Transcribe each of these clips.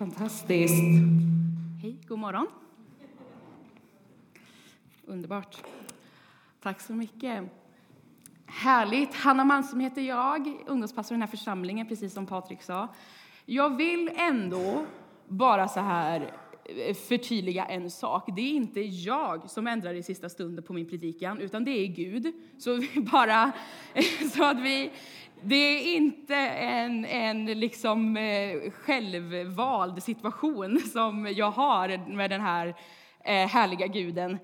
Fantastiskt. Hej, god morgon. Underbart. Tack så mycket. Härligt. Hanna Malmström heter jag, ungdomspastor i den här församlingen, precis som Patrik sa. Jag vill ändå bara så här Eh, förtydliga en sak. Det är inte jag som ändrar i sista stunden på min predikan, utan det är Gud. Så vi bara, så att vi, det är inte en, en liksom eh, självvald situation som jag har med den här eh, härliga guden,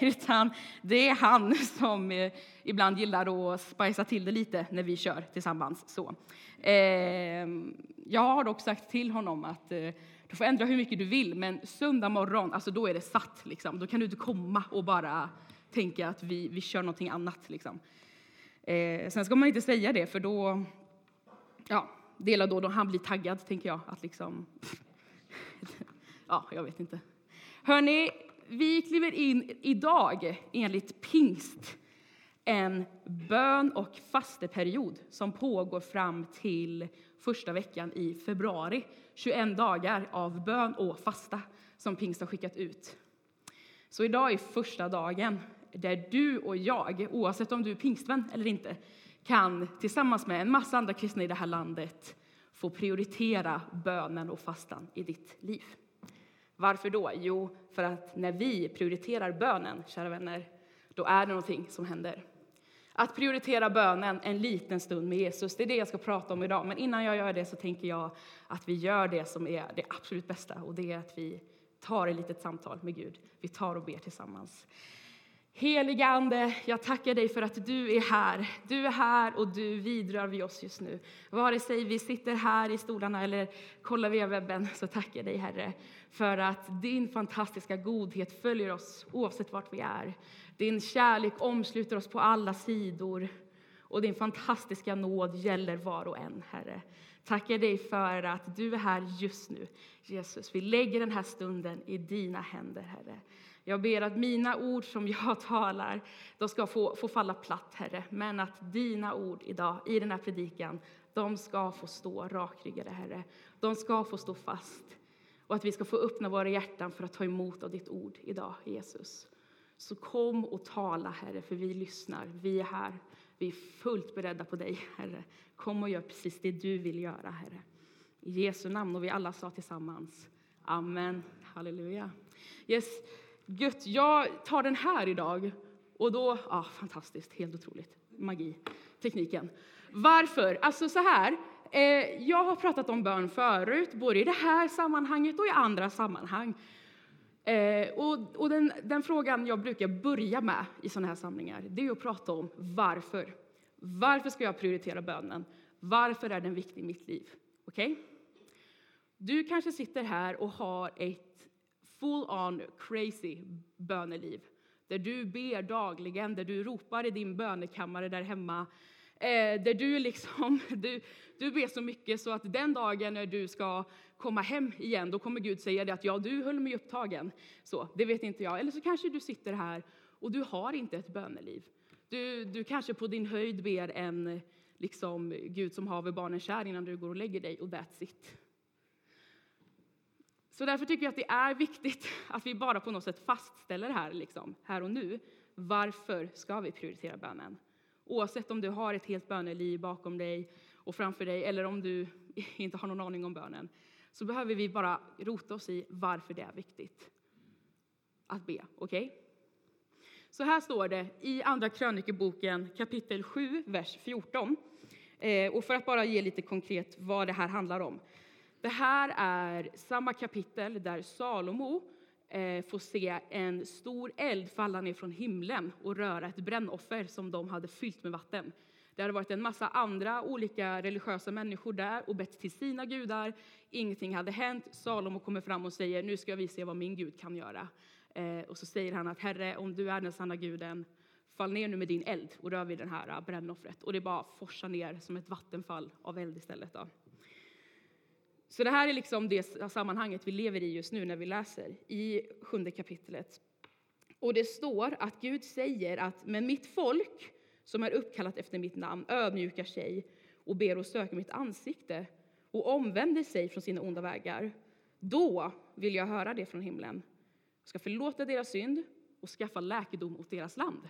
utan det är han som ibland gillar att spicea till det lite när vi kör tillsammans. Så. Ehm, jag har dock sagt till honom att du får ändra hur mycket du vill, men söndag morgon, alltså då är det satt. Liksom. Då kan du inte komma och bara tänka att vi, vi kör någonting annat. Liksom. Eh, sen ska man inte säga det, för då... Ja, det är då, då han blir taggad, tänker jag. Att liksom... ja, jag vet inte. Hörni, vi kliver in idag enligt pingst en bön och fasteperiod som pågår fram till första veckan i februari. 21 dagar av bön och fasta som pingst har skickat ut. Så idag är första dagen där du och jag, oavsett om du är pingstvän eller inte, kan tillsammans med en massa andra kristna i det här landet få prioritera bönen och fastan i ditt liv. Varför då? Jo, för att när vi prioriterar bönen, kära vänner, då är det någonting som händer. Att prioritera bönen en liten stund med Jesus, det är det jag ska prata om idag. Men innan jag gör det så tänker jag att vi gör det som är det absolut bästa och det är att vi tar ett litet samtal med Gud. Vi tar och ber tillsammans. Heliga Ande, jag tackar dig för att du är här. Du är här och du vidrör vid oss just nu. Vare sig vi sitter här i stolarna eller kollar via webben så tackar jag dig Herre för att din fantastiska godhet följer oss oavsett vart vi är. Din kärlek omsluter oss på alla sidor och din fantastiska nåd gäller var och en, Herre. Tackar dig för att du är här just nu, Jesus. Vi lägger den här stunden i dina händer, Herre. Jag ber att mina ord som jag talar, de ska få, få falla platt, Herre. Men att dina ord idag, i den här predikan, de ska få stå rakryggade, Herre. De ska få stå fast. Och att vi ska få öppna våra hjärtan för att ta emot av ditt ord idag, Jesus. Så kom och tala, Herre, för vi lyssnar. Vi är här. Vi är fullt beredda på dig, Herre. Kom och gör precis det du vill göra, Herre. I Jesu namn, och vi alla sa tillsammans. Amen. Halleluja. Yes. Gött, jag tar den här idag. Och då, ja, fantastiskt, helt otroligt. Magi, tekniken. Varför? Alltså så här, eh, jag har pratat om bön förut, både i det här sammanhanget och i andra sammanhang. Eh, och, och den, den, frågan jag brukar börja med i sådana här samlingar, det är att prata om varför. Varför ska jag prioritera bönen? Varför är den viktig i mitt liv? Okej? Okay? Du kanske sitter här och har ett full on crazy böneliv. Där du ber dagligen, där du ropar i din bönekammare där hemma. Eh, där du, liksom, du, du ber så mycket så att den dagen när du ska komma hem igen, då kommer Gud säga det att ja, du höll mig upptagen. Så, det vet inte jag. Eller så kanske du sitter här och du har inte ett böneliv. Du, du kanske på din höjd ber en liksom, Gud som haver barnen kär innan du går och lägger dig och that's it. Så därför tycker jag att det är viktigt att vi bara på något sätt fastställer här, liksom, här och nu. Varför ska vi prioritera bönen? Oavsett om du har ett helt böneliv bakom dig och framför dig eller om du inte har någon aning om bönen så behöver vi bara rota oss i varför det är viktigt att be. Okej? Okay? Så här står det i Andra krönikeboken kapitel 7, vers 14. Eh, och för att bara ge lite konkret vad det här handlar om. Det här är samma kapitel där Salomo eh, får se en stor eld falla ner från himlen och röra ett brännoffer som de hade fyllt med vatten. Det hade varit en massa andra olika religiösa människor där och bett till sina gudar. Ingenting hade hänt. Salomo kommer fram och säger, nu ska vi se vad min Gud kan göra. Eh, och så säger han att Herre, om du är den sanna guden, fall ner nu med din eld och rör vid det här brännoffret. Och det bara forsar ner som ett vattenfall av eld istället. Då. Så det här är liksom det sammanhanget vi lever i just nu när vi läser i sjunde kapitlet. Och det står att Gud säger att men mitt folk som är uppkallat efter mitt namn ödmjukar sig och ber och söker mitt ansikte och omvänder sig från sina onda vägar. Då vill jag höra det från himlen. Jag ska förlåta deras synd och skaffa läkedom åt deras land.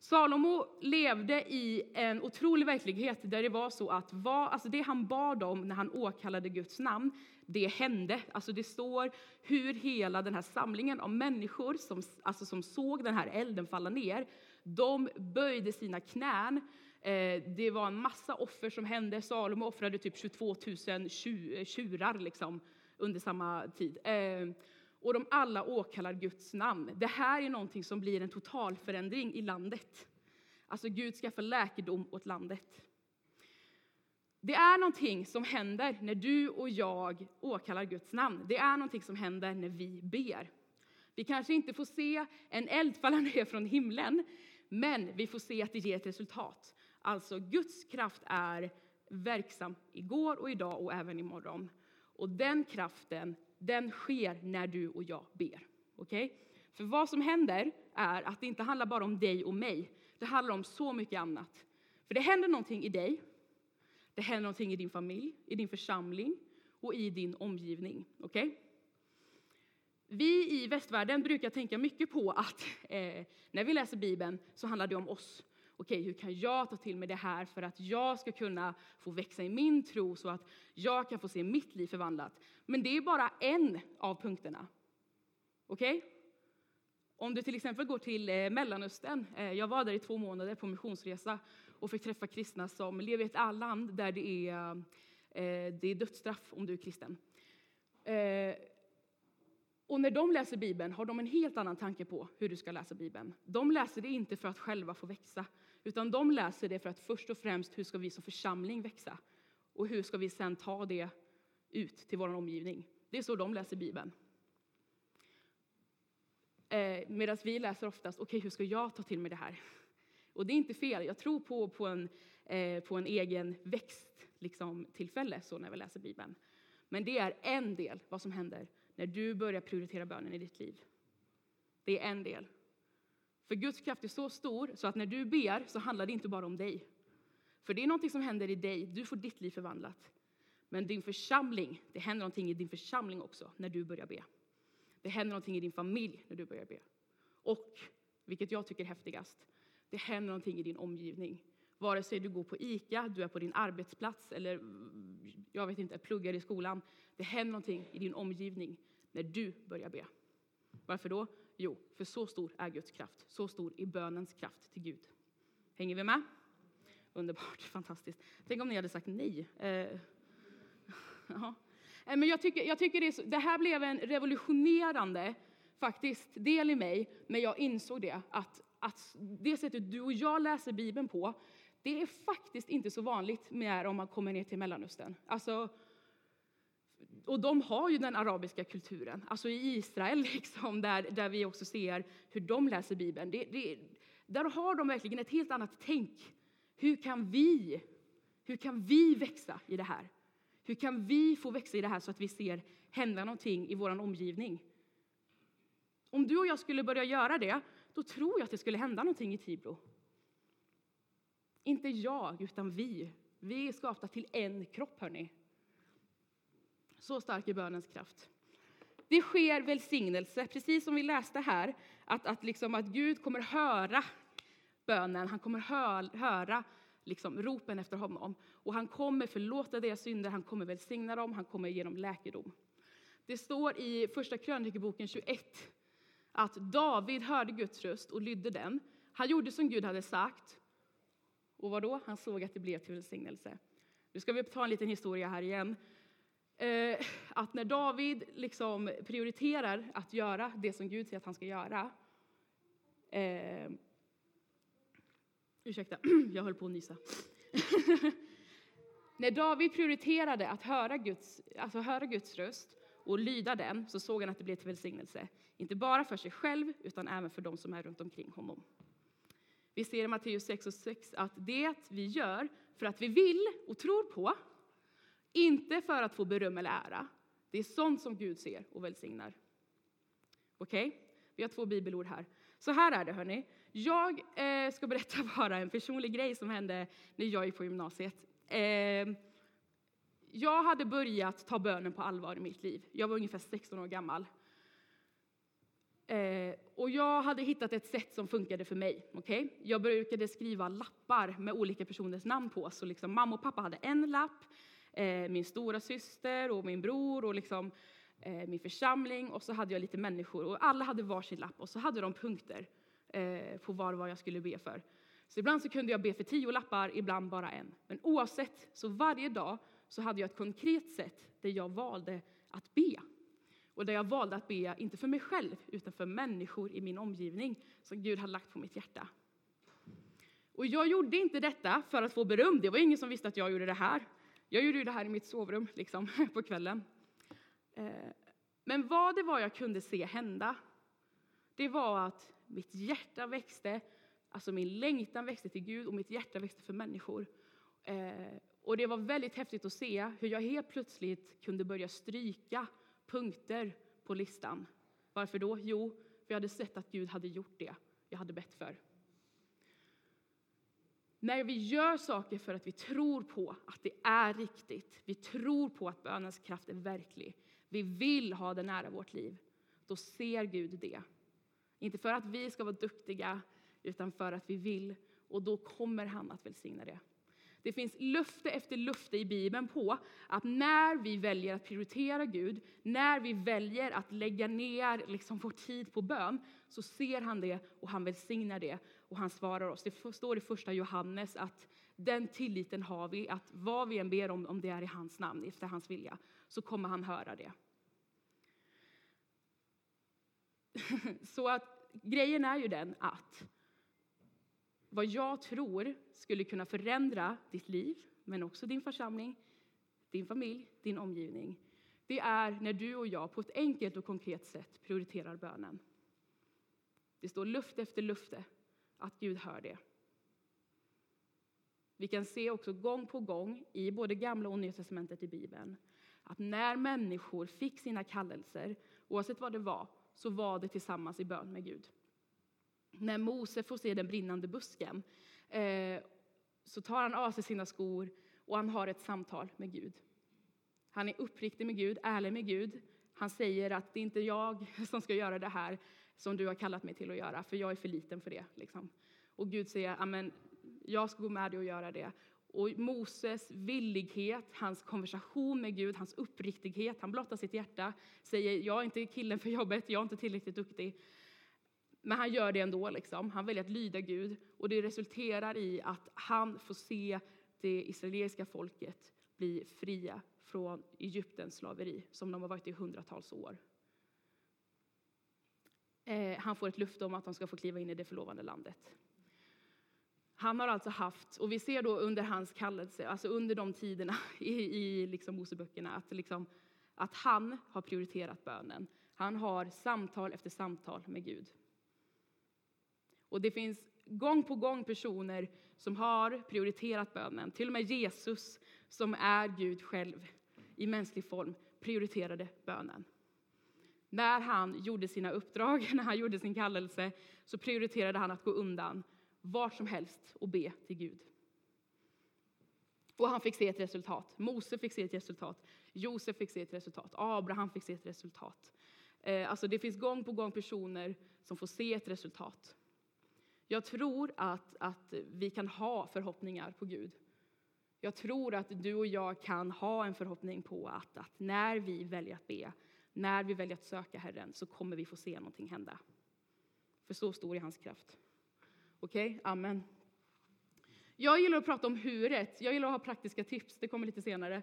Salomo levde i en otrolig verklighet där det var så att vad, alltså det han bad om när han åkallade Guds namn, det hände. Alltså det står hur hela den här samlingen av människor som, alltså som såg den här elden falla ner, de böjde sina knän. Eh, det var en massa offer som hände. Salomo offrade typ 22 000 tjurar liksom under samma tid. Eh, och de alla åkallar Guds namn. Det här är någonting som blir en totalförändring i landet. Alltså Gud skaffar läkedom åt landet. Det är någonting som händer när du och jag åkallar Guds namn. Det är någonting som händer när vi ber. Vi kanske inte får se en eld falla ner från himlen, men vi får se att det ger ett resultat. Alltså Guds kraft är verksam igår och idag och även imorgon. Och den kraften den sker när du och jag ber. Okay? För vad som händer är att det inte handlar bara om dig och mig. Det handlar om så mycket annat. För det händer någonting i dig, det händer någonting i din familj, i din församling och i din omgivning. Okay? Vi i västvärlden brukar tänka mycket på att eh, när vi läser Bibeln så handlar det om oss. Okej, hur kan jag ta till mig det här för att jag ska kunna få växa i min tro så att jag kan få se mitt liv förvandlat? Men det är bara en av punkterna. Okej? Om du till exempel går till eh, Mellanöstern, eh, jag var där i två månader på missionsresa och fick träffa kristna som lever i ett land där det är, eh, det är dödsstraff om du är kristen. Och när de läser Bibeln har de en helt annan tanke på hur du ska läsa Bibeln. De läser det inte för att själva få växa, utan de läser det för att först och främst hur ska vi som församling växa? Och hur ska vi sen ta det ut till vår omgivning? Det är så de läser Bibeln. Eh, Medan vi läser oftast, okej okay, hur ska jag ta till mig det här? Och det är inte fel, jag tror på, på, en, eh, på en egen växt, liksom, tillfälle så när vi läser Bibeln. Men det är en del vad som händer när du börjar prioritera bönen i ditt liv. Det är en del. För Guds kraft är så stor så att när du ber så handlar det inte bara om dig. För det är någonting som händer i dig, du får ditt liv förvandlat. Men din församling, det händer någonting i din församling också när du börjar be. Det händer någonting i din familj när du börjar be. Och, vilket jag tycker är häftigast, det händer någonting i din omgivning. Vare sig du går på ICA, du är på din arbetsplats eller jag vet inte, pluggar i skolan. Det händer någonting i din omgivning när du börjar be. Varför då? Jo, för så stor är Guds kraft. Så stor är bönens kraft till Gud. Hänger vi med? Underbart, fantastiskt. Tänk om ni hade sagt nej. Eh, ja. Eh, men jag tycker, jag tycker det, så, det här blev en revolutionerande faktiskt del i mig när jag insåg det. Att, att det sättet du och jag läser Bibeln på, det är faktiskt inte så vanligt med om man kommer ner till Mellanöstern. Alltså, och de har ju den arabiska kulturen, alltså i Israel, liksom, där, där vi också ser hur de läser Bibeln. Det, det, där har de verkligen ett helt annat tänk. Hur kan vi, hur kan vi växa i det här? Hur kan vi få växa i det här så att vi ser hända någonting i vår omgivning? Om du och jag skulle börja göra det, då tror jag att det skulle hända någonting i Tibro. Inte jag, utan vi. Vi är skapta till en kropp, hörni. Så stark är bönens kraft. Det sker välsignelse, precis som vi läste här, att, att, liksom, att Gud kommer höra bönen, han kommer höra liksom, ropen efter honom. Och han kommer förlåta deras synder, han kommer välsigna dem, han kommer ge dem läkedom. Det står i Första krönikeboken 21 att David hörde Guds röst och lydde den. Han gjorde som Gud hade sagt. Och vad då? Han såg att det blev till välsignelse. Nu ska vi ta en liten historia här igen. Eh, att när David liksom prioriterar att göra det som Gud säger att han ska göra. Eh, ursäkta, jag höll på att nysa. när David prioriterade att höra Guds, alltså höra Guds röst och lyda den så såg han att det blev till välsignelse. Inte bara för sig själv utan även för de som är runt omkring honom. Vi ser i Matteus 6 och 6 att det vi gör för att vi vill och tror på, inte för att få beröm eller ära, det är sånt som Gud ser och välsignar. Okej? Okay? Vi har två bibelord här. Så här är det, hörni. Jag eh, ska berätta bara en personlig grej som hände när jag gick på gymnasiet. Eh, jag hade börjat ta bönen på allvar i mitt liv. Jag var ungefär 16 år gammal. Eh, och jag hade hittat ett sätt som funkade för mig. Okay? Jag brukade skriva lappar med olika personers namn på. Så liksom, mamma och pappa hade en lapp, eh, min stora syster och min bror och liksom, eh, min församling. Och så hade jag lite människor och alla hade varsin lapp och så hade de punkter eh, på var vad jag skulle be för. Så ibland så kunde jag be för tio lappar, ibland bara en. Men oavsett, så varje dag så hade jag ett konkret sätt där jag valde att be. Och där jag valde att be, inte för mig själv, utan för människor i min omgivning som Gud hade lagt på mitt hjärta. Och jag gjorde inte detta för att få beröm. Det var ingen som visste att jag gjorde det här. Jag gjorde det här i mitt sovrum liksom, på kvällen. Eh, men vad det var jag kunde se hända, det var att mitt hjärta växte, alltså min längtan växte till Gud och mitt hjärta växte för människor. Eh, och det var väldigt häftigt att se hur jag helt plötsligt kunde börja stryka punkter på listan. Varför då? Jo, för jag hade sett att Gud hade gjort det jag hade bett för. När vi gör saker för att vi tror på att det är riktigt, vi tror på att bönens kraft är verklig, vi vill ha det nära vårt liv, då ser Gud det. Inte för att vi ska vara duktiga, utan för att vi vill. Och då kommer han att välsigna det. Det finns löfte efter löfte i Bibeln på att när vi väljer att prioritera Gud, när vi väljer att lägga ner liksom vår tid på bön, så ser han det och han välsignar det och han svarar oss. Det står i första Johannes att den tilliten har vi, att vad vi än ber om, om det är i hans namn, efter hans vilja, så kommer han höra det. Så att grejen är ju den att vad jag tror skulle kunna förändra ditt liv, men också din församling, din familj, din omgivning, det är när du och jag på ett enkelt och konkret sätt prioriterar bönen. Det står luft efter lufte att Gud hör det. Vi kan se också gång på gång i både Gamla och Nya testamentet i Bibeln att när människor fick sina kallelser, oavsett vad det var, så var det tillsammans i bön med Gud. När Mose får se den brinnande busken eh, så tar han av sig sina skor och han har ett samtal med Gud. Han är uppriktig med Gud, ärlig med Gud. Han säger att det är inte jag som ska göra det här som du har kallat mig till att göra, för jag är för liten för det. Liksom. Och Gud säger, amen, jag ska gå med dig och göra det. Och Moses villighet, hans konversation med Gud, hans uppriktighet, han blottar sitt hjärta, säger jag är inte killen för jobbet, jag är inte tillräckligt duktig. Men han gör det ändå. Liksom. Han väljer att lyda Gud och det resulterar i att han får se det israeliska folket bli fria från Egyptens slaveri som de har varit i hundratals år. Eh, han får ett löfte om att de ska få kliva in i det förlovade landet. Han har alltså haft, och vi ser då under hans kallelse, alltså under de tiderna i, i liksom Moseböckerna, att, liksom, att han har prioriterat bönen. Han har samtal efter samtal med Gud. Och det finns gång på gång personer som har prioriterat bönen. Till och med Jesus, som är Gud själv i mänsklig form, prioriterade bönen. När han gjorde sina uppdrag, när han gjorde sin kallelse, så prioriterade han att gå undan vart som helst och be till Gud. Och han fick se ett resultat. Mose fick se ett resultat. Josef fick se ett resultat. Abraham fick se ett resultat. Eh, alltså det finns gång på gång personer som får se ett resultat. Jag tror att, att vi kan ha förhoppningar på Gud. Jag tror att du och jag kan ha en förhoppning på att, att när vi väljer att be, när vi väljer att söka Herren, så kommer vi få se någonting hända. För så stor är hans kraft. Okej, okay? amen. Jag gillar att prata om huret. Jag gillar att ha praktiska tips. Det kommer lite senare.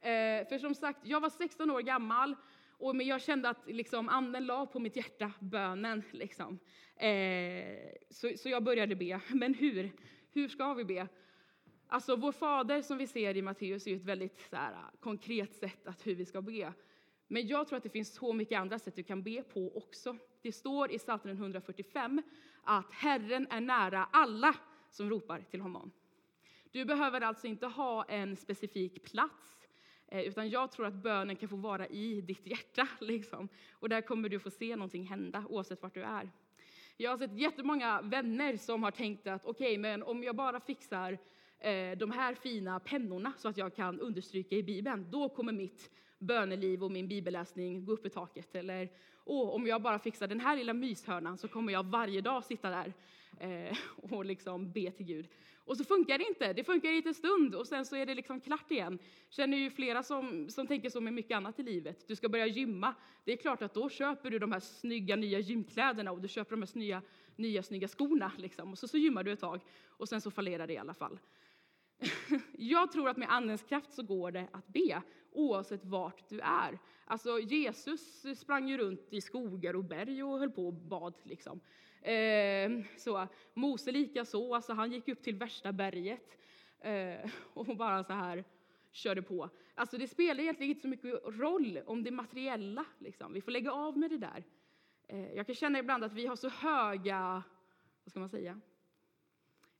Eh, för som sagt, jag var 16 år gammal och men jag kände att liksom, anden la på mitt hjärta bönen. Liksom. Eh, så, så jag började be. Men hur? Hur ska vi be? Alltså, vår fader som vi ser i Matteus är ett väldigt så här, konkret sätt att hur vi ska be. Men jag tror att det finns så mycket andra sätt du kan be på också. Det står i Psaltaren 145 att Herren är nära alla som ropar till honom. Du behöver alltså inte ha en specifik plats eh, utan jag tror att bönen kan få vara i ditt hjärta. Liksom. Och där kommer du få se någonting hända oavsett vart du är. Jag har sett jättemånga vänner som har tänkt att okej, okay, men om jag bara fixar eh, de här fina pennorna så att jag kan understryka i Bibeln, då kommer mitt böneliv och min bibelläsning gå upp i taket. Eller åh, om jag bara fixar den här lilla myshörnan så kommer jag varje dag sitta där eh, och liksom be till Gud. Och så funkar det inte. Det funkar inte en stund och sen så är det liksom klart igen. Känner ju flera som, som tänker så med mycket annat i livet. Du ska börja gymma. Det är klart att då köper du de här snygga nya gymkläderna och du köper de här nya, nya snygga skorna liksom. Och så, så gymmar du ett tag och sen så fallerar det i alla fall. Jag tror att med Andens kraft så går det att be oavsett vart du är. Alltså Jesus sprang ju runt i skogar och berg och höll på och bad. Liksom. Eh, så, Mose lika så, alltså han gick upp till värsta berget eh, och bara så här körde på. Alltså det spelar egentligen inte så mycket roll om det materiella. Liksom. Vi får lägga av med det där. Eh, jag kan känna ibland att vi har så höga, vad ska man säga,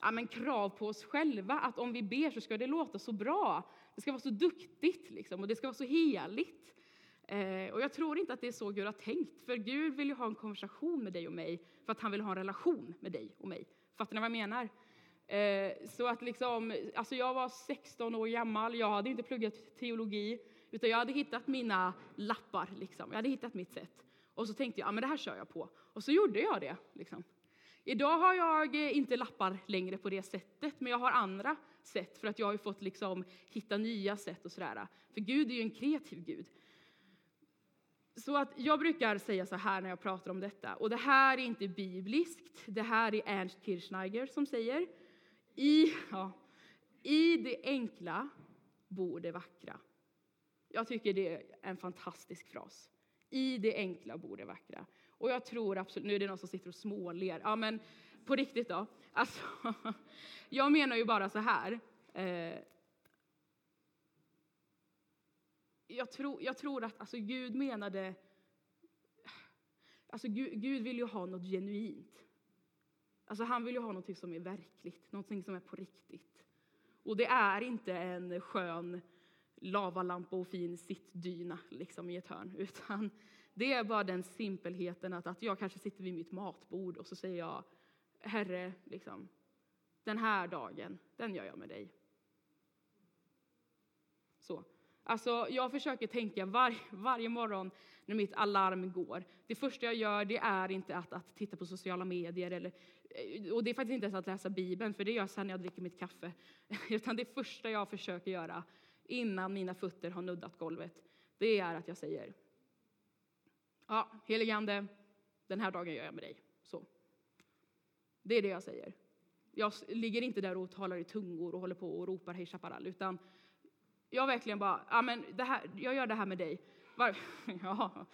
ja, men krav på oss själva att om vi ber så ska det låta så bra. Det ska vara så duktigt liksom, och det ska vara så heligt. Eh, och jag tror inte att det är så Gud har tänkt, för Gud vill ju ha en konversation med dig och mig för att han vill ha en relation med dig och mig. Fattar ni vad jag menar? Eh, så att liksom, alltså jag var 16 år gammal, jag hade inte pluggat teologi, utan jag hade hittat mina lappar, liksom. jag hade hittat mitt sätt. Och så tänkte jag, ja men det här kör jag på. Och så gjorde jag det. Liksom. Idag har jag eh, inte lappar längre på det sättet, men jag har andra sätt för att jag har fått liksom hitta nya sätt och sådär. För Gud är ju en kreativ Gud. Så att jag brukar säga så här när jag pratar om detta, och det här är inte bibliskt, det här är Ernst Kirchsteiger som säger, i, ja, i det enkla bor det vackra. Jag tycker det är en fantastisk fras. I det enkla bor det vackra. Och jag tror absolut, nu är det någon som sitter och småler, ja men på riktigt då. Alltså, jag menar ju bara så här. Eh, jag, tror, jag tror att alltså, Gud menade, alltså Gud, Gud vill ju ha något genuint. Alltså han vill ju ha något som är verkligt, något som är på riktigt. Och det är inte en skön lavalampa och fin sittdyna liksom i ett hörn, utan det är bara den simpelheten att, att jag kanske sitter vid mitt matbord och så säger jag Herre, liksom, den här dagen, den gör jag med dig. Så. Alltså, jag försöker tänka var, varje morgon när mitt alarm går. Det första jag gör det är inte att, att titta på sociala medier eller, eh, och det är faktiskt inte ens att läsa Bibeln, för det gör jag sen när jag dricker mitt kaffe. Utan det första jag försöker göra innan mina fötter har nuddat golvet, det är att jag säger Ja, heligande, den här dagen gör jag med dig. Så. Det är det jag säger. Jag ligger inte där och talar i tungor och håller på och ropar hej chaparral, utan jag verkligen bara, ja men det här, jag gör det här med dig. Var, ja.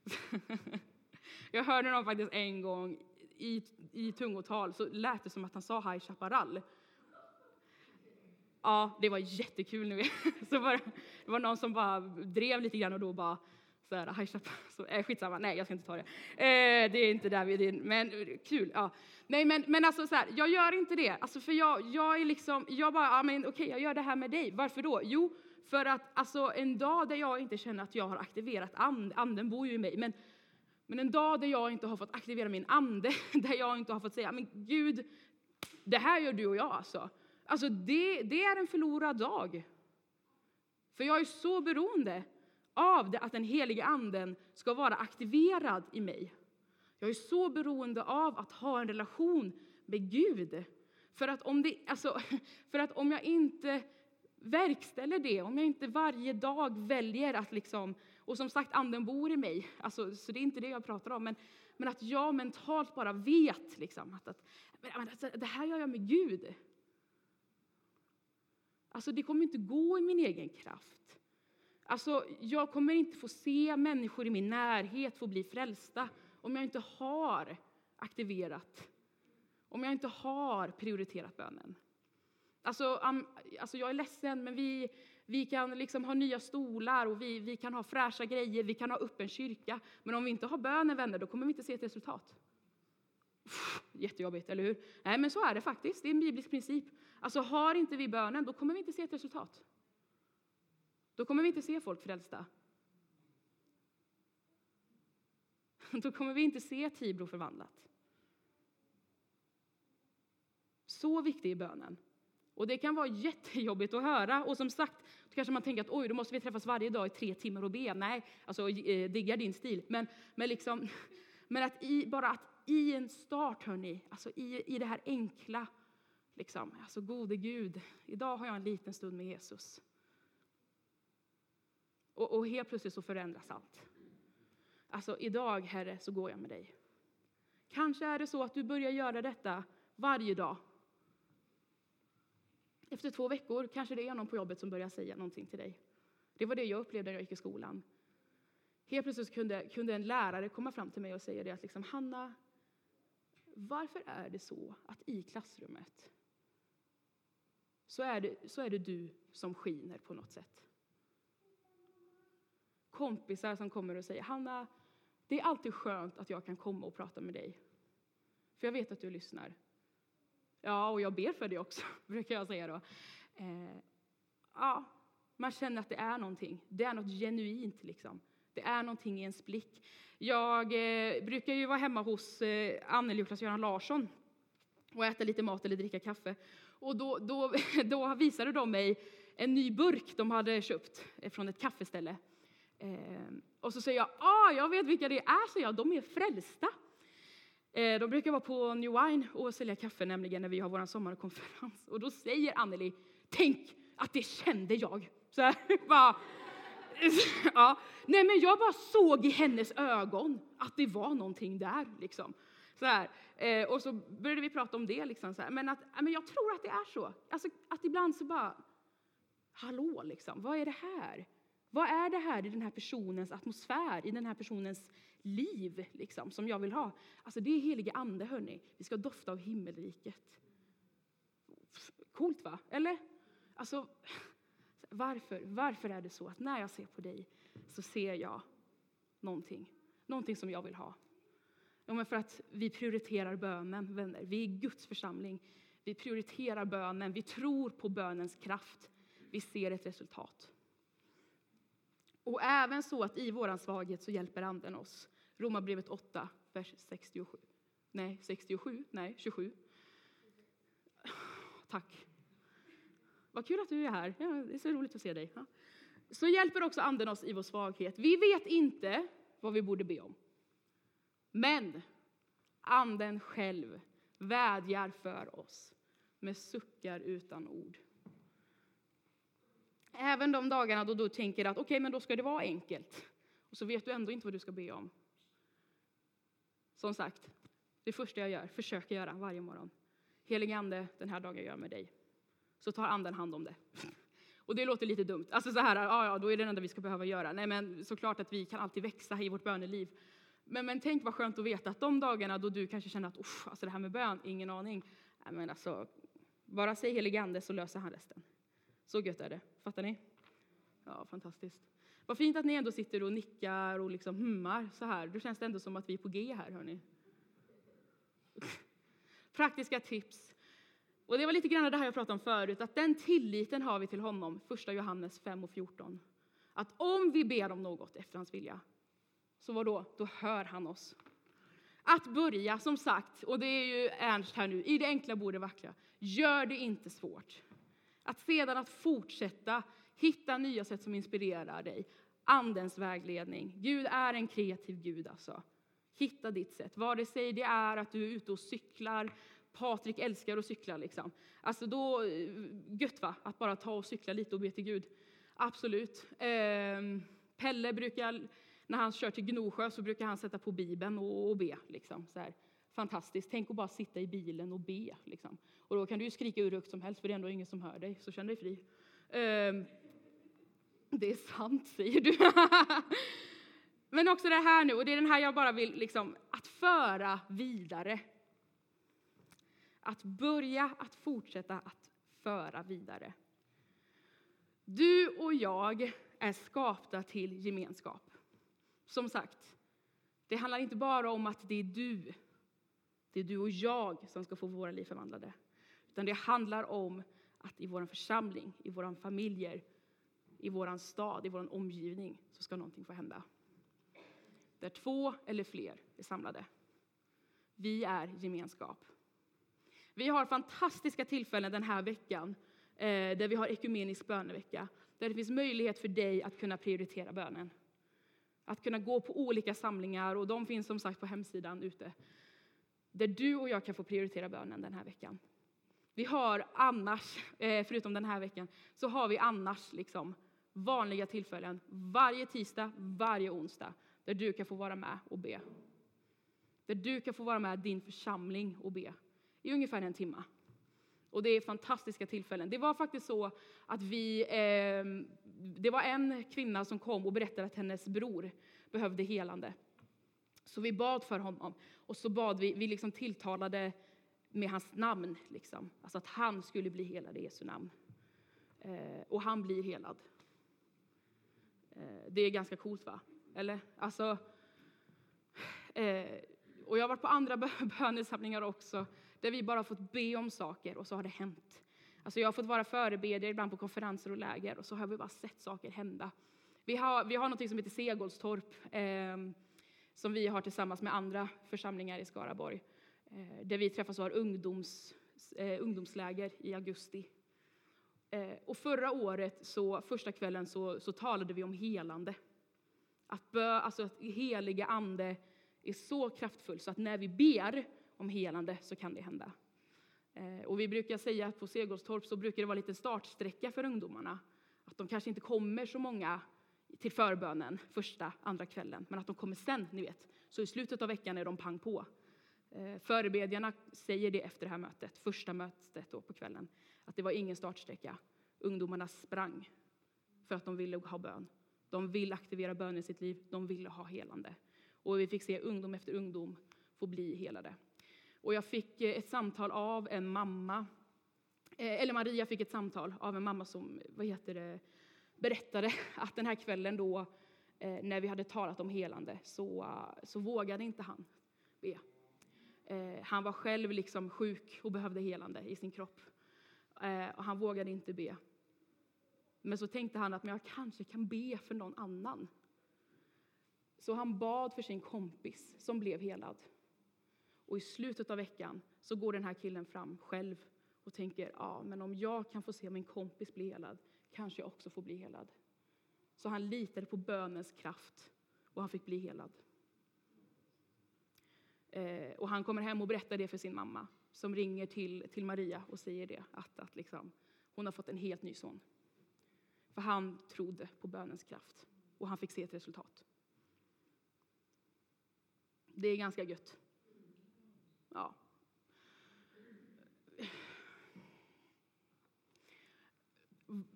jag hörde någon faktiskt en gång i, i tungotal så lät det som att han sa hej chaparral. Ja, det var jättekul nu. Så var det, det var någon som bara drev lite grann och då bara så här, High så, äh, skitsamma, nej jag ska inte ta det. Eh, det är inte där vi är, men kul. Ja. Nej men, men alltså så här, jag gör inte det. Alltså för jag, jag är liksom, jag bara, ja men okej okay, jag gör det här med dig. Varför då? Jo, för att alltså en dag där jag inte känner att jag har aktiverat and, anden bor ju i mig, men men en dag där jag inte har fått aktivera min ande, där jag inte har fått säga, men Gud, det här gör du och jag alltså. Alltså det, det är en förlorad dag. För jag är så beroende av det, att den helige anden ska vara aktiverad i mig. Jag är så beroende av att ha en relation med Gud. För att om, det, alltså, för att om jag inte verkställer det, om jag inte varje dag väljer att liksom, och som sagt anden bor i mig, alltså, så det är inte det jag pratar om, men, men att jag mentalt bara vet liksom, att, att men, alltså, det här gör jag med Gud. Alltså det kommer inte gå i min egen kraft. Alltså, jag kommer inte få se människor i min närhet få bli frälsta om jag inte har aktiverat, om jag inte har prioriterat bönen. Alltså, alltså jag är ledsen, men vi, vi kan liksom ha nya stolar och vi, vi kan ha fräscha grejer, vi kan ha öppen kyrka. Men om vi inte har bönen, vänner, då kommer vi inte se ett resultat. Pff, jättejobbigt, eller hur? Nej, men så är det faktiskt. Det är en biblisk princip. Alltså, har inte vi bönen, då kommer vi inte se ett resultat. Då kommer vi inte se folk frälsta. Då kommer vi inte se Tibro förvandlat. Så viktig är bönen. Och det kan vara jättejobbigt att höra. Och som sagt, då kanske man tänker att oj, då måste vi träffas varje dag i tre timmar och be. Nej, alltså eh, diggar din stil. Men, men, liksom, men att i, bara att i en start, hörni, alltså i, i det här enkla, liksom, alltså gode Gud, idag har jag en liten stund med Jesus. Och, och helt plötsligt så förändras allt. Alltså idag, Herre, så går jag med dig. Kanske är det så att du börjar göra detta varje dag. Efter två veckor kanske det är någon på jobbet som börjar säga någonting till dig. Det var det jag upplevde när jag gick i skolan. Helt plötsligt kunde, kunde en lärare komma fram till mig och säga det att liksom, Hanna, varför är det så att i klassrummet så är, det, så är det du som skiner på något sätt? Kompisar som kommer och säger Hanna, det är alltid skönt att jag kan komma och prata med dig. För jag vet att du lyssnar. Ja, och jag ber för dig också, brukar jag säga då. Eh, ja, man känner att det är någonting. Det är något genuint liksom. Det är någonting i ens blick. Jag eh, brukar ju vara hemma hos eh, Anneli och Klas-Göran Larsson och äta lite mat eller dricka kaffe. Och då, då, då visade de mig en ny burk de hade köpt från ett kaffeställe. Eh, och så säger jag, ah, jag vet vilka det är, så jag, de är frälsta. Eh, de brukar vara på New Wine och sälja kaffe nämligen när vi har vår sommarkonferens. Och då säger Anneli, tänk att det kände jag. Så här, bara, ja. Nej, men jag bara såg i hennes ögon att det var någonting där. Liksom. Så här. Eh, och så började vi prata om det. Liksom, så här. Men, att, men jag tror att det är så. Alltså, att ibland så bara, hallå, liksom, vad är det här? Vad är det här i den här personens atmosfär, i den här personens liv liksom, som jag vill ha? Alltså det är helige ande, hörni. Vi ska dofta av himmelriket. Coolt, va? Eller? Alltså, varför, varför är det så att när jag ser på dig så ser jag någonting, någonting som jag vill ha? Ja, men för att vi prioriterar bönen, vänner. Vi är Guds församling. Vi prioriterar bönen, vi tror på bönens kraft. Vi ser ett resultat. Och även så att i vår svaghet så hjälper Anden oss. Romarbrevet 8, vers 67. Nej, 67? Nej, 27. Tack. Vad kul att du är här. Ja, det är så roligt att se dig. Ja. Så hjälper också Anden oss i vår svaghet. Vi vet inte vad vi borde be om. Men Anden själv vädjar för oss med suckar utan ord. Även de dagarna då du tänker att okej, okay, men då ska det vara enkelt. Och så vet du ändå inte vad du ska be om. Som sagt, det första jag gör, försöker göra varje morgon. Helige Ande, den här dagen gör med dig. Så tar Anden hand om det. Och det låter lite dumt. Alltså så här, ja, ja, då är det det enda vi ska behöva göra. Nej, men såklart att vi kan alltid växa i vårt böneliv. Men, men tänk vad skönt att veta att de dagarna då du kanske känner att alltså det här med bön, ingen aning. Nej, men alltså, bara säg helige Ande så löser han resten. Så gött är det. Fattar ni? Ja, fantastiskt. Vad fint att ni ändå sitter och nickar och liksom hummar så här. Då känns det ändå som att vi är på G här, hörni. Praktiska tips. Och det var lite grann det här jag pratade om förut, att den tilliten har vi till honom, första Johannes 5 och 14. Att om vi ber om något efter hans vilja, så vad då? Då hör han oss. Att börja, som sagt, och det är ju Ernst här nu, i det enkla borde vackra. Gör det inte svårt. Att sedan att fortsätta hitta nya sätt som inspirerar dig. Andens vägledning. Gud är en kreativ Gud alltså. Hitta ditt sätt. Vare sig det är att du är ute och cyklar, Patrik älskar att cykla liksom. Alltså då, eh, gött va, att bara ta och cykla lite och be till Gud. Absolut. Ehm, Pelle brukar, när han kör till Gnosjö så brukar han sätta på Bibeln och, och be liksom. Så här fantastiskt. Tänk att bara sitta i bilen och be. Liksom. Och då kan du skrika hur högt som helst, för det är ändå ingen som hör dig, så känn dig fri. Um, det är sant, säger du. Men också det här nu, och det är den här jag bara vill, liksom, att föra vidare. Att börja att fortsätta att föra vidare. Du och jag är skapta till gemenskap. Som sagt, det handlar inte bara om att det är du det är du och jag som ska få våra liv förvandlade. Utan det handlar om att i vår församling, i våra familjer, i vår stad, i vår omgivning så ska någonting få hända. Där två eller fler är samlade. Vi är gemenskap. Vi har fantastiska tillfällen den här veckan eh, där vi har ekumenisk bönevecka, där det finns möjlighet för dig att kunna prioritera bönen. Att kunna gå på olika samlingar, och de finns som sagt på hemsidan ute, där du och jag kan få prioritera bönen den här veckan. Vi har annars, eh, förutom den här veckan, så har vi annars liksom vanliga tillfällen varje tisdag, varje onsdag, där du kan få vara med och be. Där du kan få vara med din församling och be i ungefär en timme. Och det är fantastiska tillfällen. Det var faktiskt så att vi, eh, det var en kvinna som kom och berättade att hennes bror behövde helande. Så vi bad för honom och så bad vi, vi liksom tilltalade med hans namn, liksom. alltså att han skulle bli helad i Jesu namn. Eh, och han blir helad. Eh, det är ganska coolt, va? Eller? Alltså, eh, och jag har varit på andra bönesamlingar också, där vi bara fått be om saker och så har det hänt. Alltså jag har fått vara förebedjare ibland på konferenser och läger och så har vi bara sett saker hända. Vi har, vi har något som heter Segolstorp, eh, som vi har tillsammans med andra församlingar i Skaraborg, eh, där vi träffas och har ungdoms, eh, ungdomsläger i augusti. Eh, och förra året, så, första kvällen, så, så talade vi om helande. Att, bö, alltså att heliga ande är så kraftfull så att när vi ber om helande så kan det hända. Och vi brukar säga att på Segolstorp så brukar det vara lite startsträcka för ungdomarna. Att de kanske inte kommer så många till förbönen första, andra kvällen, men att de kommer sen, ni vet. Så i slutet av veckan är de pang på. Eh, förebedjarna säger det efter det här mötet, första mötet då på kvällen, att det var ingen startsträcka. Ungdomarna sprang för att de ville ha bön. De vill aktivera bön i sitt liv, de ville ha helande. Och vi fick se ungdom efter ungdom få bli helade. Och jag fick eh, ett samtal av en mamma, eh, eller Maria fick ett samtal av en mamma som vad heter det, berättade att den här kvällen då, eh, när vi hade talat om helande, så, så vågade inte han be. Eh, han var själv liksom sjuk och behövde helande i sin kropp. Eh, och han vågade inte be. Men så tänkte han att men jag kanske kan be för någon annan. Så han bad för sin kompis som blev helad. Och i slutet av veckan så går den här killen fram själv och tänker, ja, men om jag kan få se min kompis bli helad, kanske jag också får bli helad. Så han litade på bönens kraft och han fick bli helad. Eh, och han kommer hem och berättar det för sin mamma som ringer till, till Maria och säger det, att, att liksom, hon har fått en helt ny son. För han trodde på bönens kraft och han fick se ett resultat. Det är ganska gött. Ja.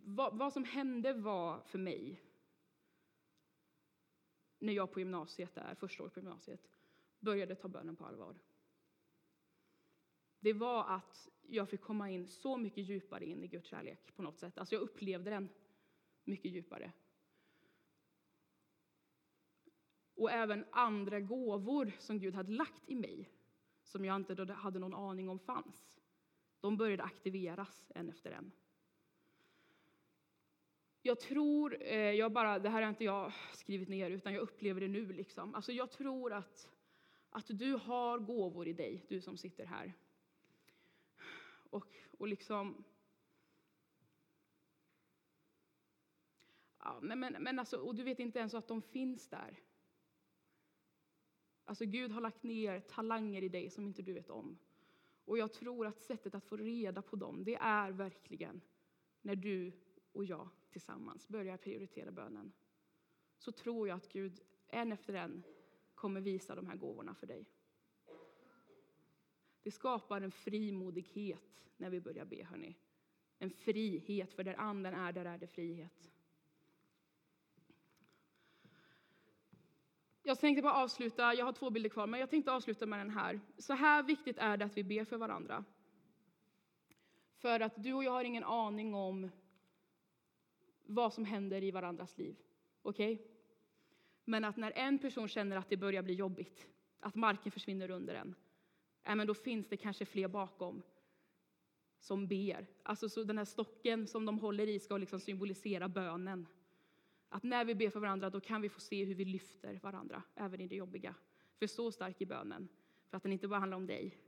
Vad, vad, som hände var för mig när jag på gymnasiet, där, första året på gymnasiet, började ta bönen på allvar. Det var att jag fick komma in så mycket djupare in i Guds kärlek på något sätt. Alltså jag upplevde den mycket djupare. Och även andra gåvor som Gud hade lagt i mig, som jag inte hade någon aning om fanns. De började aktiveras en efter en. Jag tror, eh, jag bara, det här har inte jag skrivit ner, utan jag upplever det nu. Liksom. Alltså jag tror att, att du har gåvor i dig, du som sitter här. Och, och liksom... Ja, men, men alltså, och du vet inte ens att de finns där. Alltså Gud har lagt ner talanger i dig som inte du vet om. Och jag tror att sättet att få reda på dem, det är verkligen när du och jag tillsammans börjar prioritera bönen. Så tror jag att Gud en efter en kommer visa de här gåvorna för dig. Det skapar en frimodighet när vi börjar be, hörni. En frihet, för där anden är, där är det frihet. Jag tänkte bara avsluta, jag har två bilder kvar, men jag tänkte avsluta med den här. Så här viktigt är det att vi ber för varandra. För att du och jag har ingen aning om vad som händer i varandras liv. Okej? Okay? Men att när en person känner att det börjar bli jobbigt, att marken försvinner under en, ja, men då finns det kanske fler bakom som ber. Alltså så den här stocken som de håller i ska liksom symbolisera bönen. Att när vi ber för varandra då kan vi få se hur vi lyfter varandra, även i det jobbiga. För så stark är bönen, för att den inte bara handlar om dig,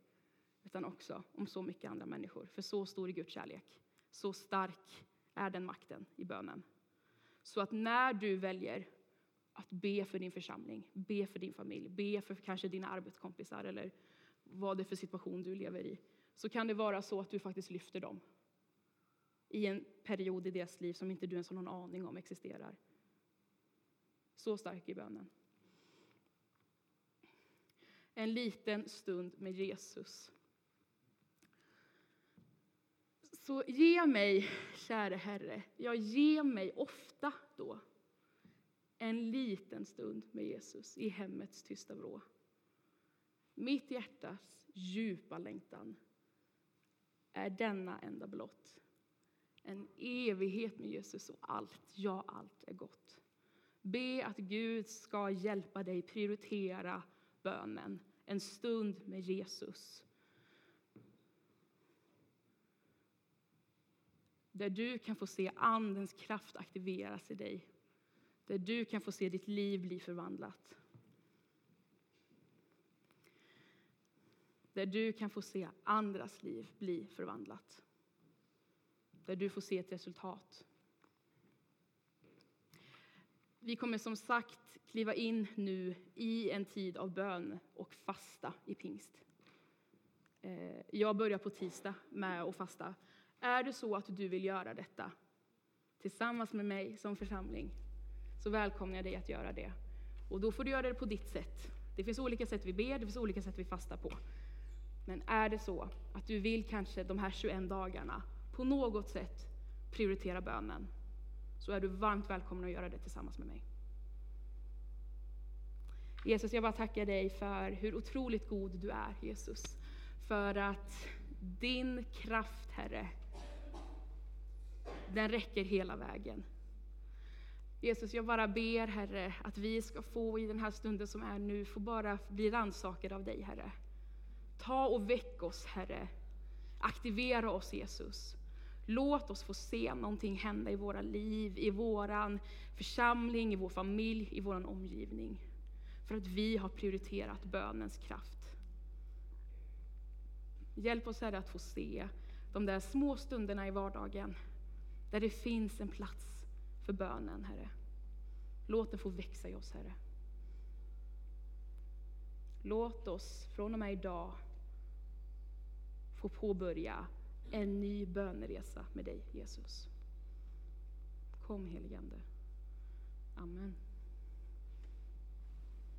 utan också om så mycket andra människor. För så stor är Guds kärlek. Så stark är den makten i bönen. Så att när du väljer att be för din församling, be för din familj, be för kanske dina arbetskompisar eller vad det är för situation du lever i, så kan det vara så att du faktiskt lyfter dem i en period i deras liv som inte du ens har någon aning om existerar. Så stark är bönen. En liten stund med Jesus. Så ge mig, käre Herre, jag ger mig ofta då en liten stund med Jesus i hemmets tysta vrå. Mitt hjärtas djupa längtan är denna enda blott. En evighet med Jesus och allt, ja, allt är gott. Be att Gud ska hjälpa dig prioritera bönen, en stund med Jesus. Där du kan få se Andens kraft aktiveras i dig. Där du kan få se ditt liv bli förvandlat. Där du kan få se andras liv bli förvandlat. Där du får se ett resultat. Vi kommer som sagt kliva in nu i en tid av bön och fasta i pingst. Eh, jag börjar på tisdag med att fasta. Är det så att du vill göra detta tillsammans med mig som församling så välkomnar jag dig att göra det. Och då får du göra det på ditt sätt. Det finns olika sätt vi ber, det finns olika sätt vi fastar på. Men är det så att du vill kanske de här 21 dagarna på något sätt prioritera bönen så är du varmt välkommen att göra det tillsammans med mig. Jesus, jag bara tackar dig för hur otroligt god du är, Jesus. För att din kraft, Herre, den räcker hela vägen. Jesus, jag bara ber, Herre, att vi ska få i den här stunden som är nu, få bara bli rannsakade av dig, Herre. Ta och väck oss, Herre. Aktivera oss, Jesus. Låt oss få se någonting hända i våra liv, i våran församling, i vår familj, i vår omgivning. För att vi har prioriterat bönens kraft. Hjälp oss Herre att få se de där små stunderna i vardagen där det finns en plats för bönen, Herre. Låt den få växa i oss, Herre. Låt oss från och med idag få påbörja en ny böneresa med dig, Jesus. Kom heligande. Amen.